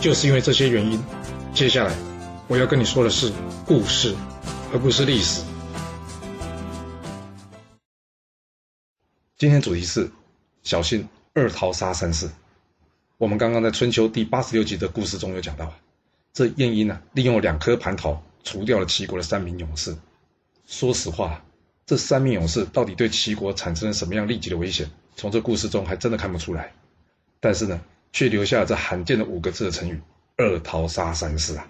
就是因为这些原因，接下来我要跟你说的是故事，而不是历史。今天主题是小心二桃杀三士。我们刚刚在春秋第八十六集的故事中有讲到，这晏婴呢利用两颗蟠桃除掉了齐国的三名勇士。说实话，这三名勇士到底对齐国产生了什么样立即的危险，从这故事中还真的看不出来。但是呢。却留下了这罕见的五个字的成语“二桃杀三士”啊，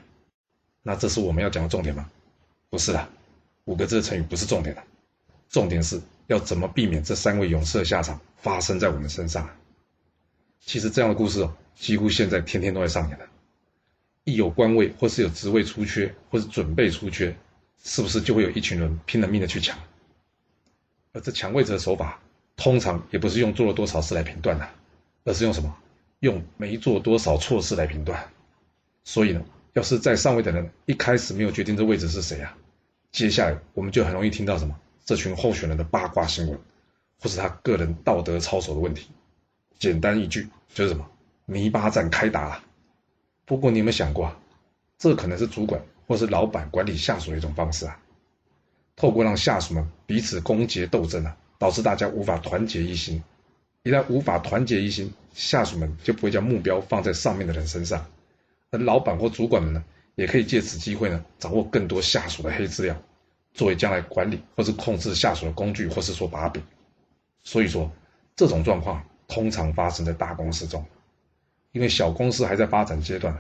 那这是我们要讲的重点吗？不是的，五个字的成语不是重点的，重点是要怎么避免这三位勇士的下场发生在我们身上。其实这样的故事哦，几乎现在天天都在上演的。一有官位或是有职位出缺，或是准备出缺，是不是就会有一群人拼了命的去抢？而这抢位置的手法，通常也不是用做了多少事来评断的，而是用什么？用没做多少错事来评断，所以呢，要是在上位的人一开始没有决定这位置是谁啊，接下来我们就很容易听到什么这群候选人的八卦新闻，或是他个人道德操守的问题。简单一句就是什么泥巴战开打了。不过你有没有想过啊，这可能是主管或是老板管理下属的一种方式啊，透过让下属们彼此攻讦斗争啊，导致大家无法团结一心。一旦无法团结一心，下属们就不会将目标放在上面的人身上，而老板或主管们呢，也可以借此机会呢，掌握更多下属的黑资料，作为将来管理或是控制下属的工具，或是说把柄。所以说，这种状况通常发生在大公司中，因为小公司还在发展阶段，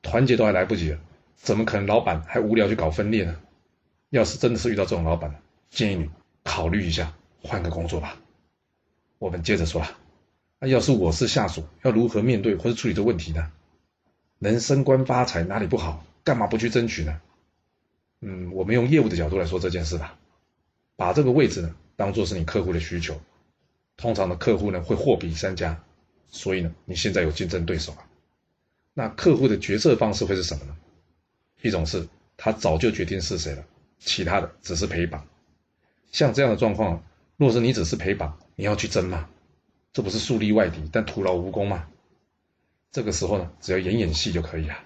团结都还来不及了，怎么可能老板还无聊去搞分裂呢？要是真的是遇到这种老板，建议你考虑一下，换个工作吧。我们接着说啊，那要是我是下属，要如何面对或者处理这问题呢？能升官发财哪里不好？干嘛不去争取呢？嗯，我们用业务的角度来说这件事吧，把这个位置呢当做是你客户的需求。通常的客户呢会货比三家，所以呢你现在有竞争对手啊。那客户的决策方式会是什么呢？一种是他早就决定是谁了，其他的只是陪绑。像这样的状况。若是你只是陪绑，你要去争吗？这不是树立外敌，但徒劳无功吗？这个时候呢，只要演演戏就可以了。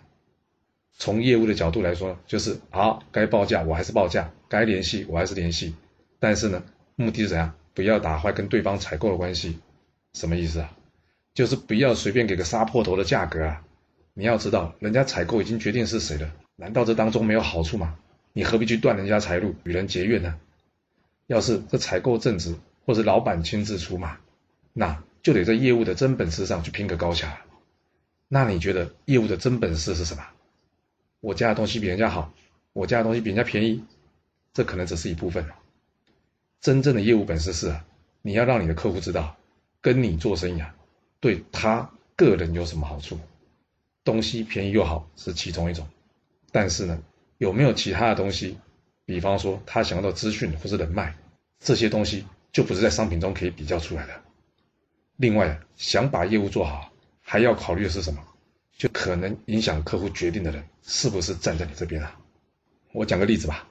从业务的角度来说，就是好，该报价我还是报价，该联系我还是联系。但是呢，目的是怎样？不要打坏跟对方采购的关系。什么意思啊？就是不要随便给个杀破头的价格啊！你要知道，人家采购已经决定是谁了，难道这当中没有好处吗？你何必去断人家财路，与人结怨呢？要是这采购正直，或者老板亲自出马，那就得在业务的真本事上去拼个高下。那你觉得业务的真本事是什么？我家的东西比人家好，我家的东西比人家便宜，这可能只是一部分。真正的业务本事是，你要让你的客户知道，跟你做生意啊，对他个人有什么好处。东西便宜又好是其中一种，但是呢，有没有其他的东西？比方说，他想要的资讯或是人脉，这些东西就不是在商品中可以比较出来的。另外，想把业务做好，还要考虑的是什么？就可能影响客户决定的人是不是站在你这边啊？我讲个例子吧。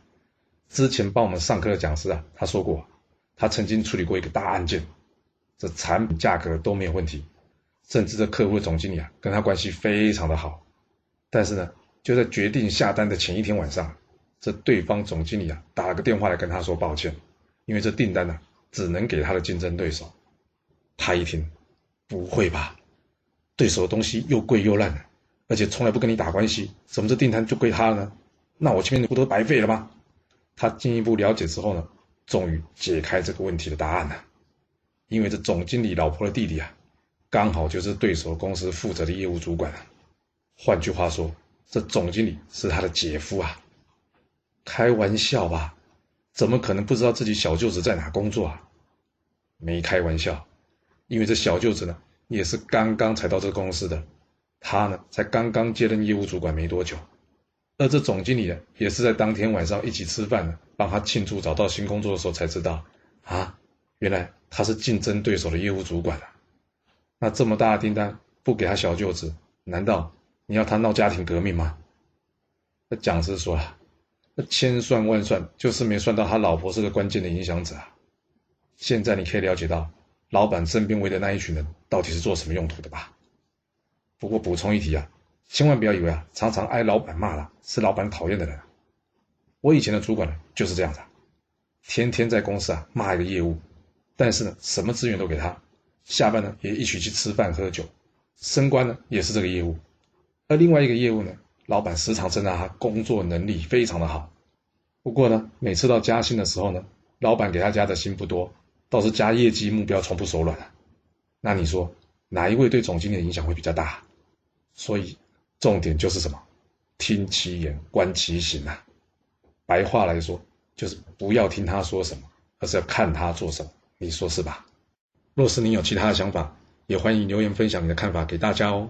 之前帮我们上课的讲师啊，他说过，他曾经处理过一个大案件，这产品价格都没有问题，甚至这客户的总经理啊跟他关系非常的好，但是呢，就在决定下单的前一天晚上。这对方总经理啊，打了个电话来跟他说抱歉，因为这订单呢，只能给他的竞争对手。他一听，不会吧？对手的东西又贵又烂，而且从来不跟你打关系，怎么这订单就归他了呢？那我前面的不都白费了吗？他进一步了解之后呢，终于解开这个问题的答案了。因为这总经理老婆的弟弟啊，刚好就是对手公司负责的业务主管。换句话说，这总经理是他的姐夫啊。开玩笑吧，怎么可能不知道自己小舅子在哪工作啊？没开玩笑，因为这小舅子呢，也是刚刚才到这个公司的，他呢才刚刚接任业务主管没多久，而这总经理呢也是在当天晚上一起吃饭呢，帮他庆祝找到新工作的时候才知道，啊，原来他是竞争对手的业务主管啊。那这么大的订单不给他小舅子，难道你要他闹家庭革命吗？那讲师说了，那千算万算就是没算到他老婆是个关键的影响者啊。现在你可以了解到，老板身边围的那一群人到底是做什么用途的吧？不过补充一提啊，千万不要以为啊，常常挨老板骂了是老板讨厌的人。我以前的主管呢就是这样子，天天在公司啊骂一个业务，但是呢什么资源都给他。下班呢，也一起去吃饭喝酒，升官呢也是这个业务，而另外一个业务呢，老板时常称赞他工作能力非常的好。不过呢，每次到加薪的时候呢，老板给他加的薪不多，倒是加业绩目标从不手软啊。那你说哪一位对总经理的影响会比较大？所以重点就是什么？听其言，观其行啊。白话来说，就是不要听他说什么，而是要看他做什么。你说是吧？若是你有其他的想法，也欢迎留言分享你的看法给大家哦。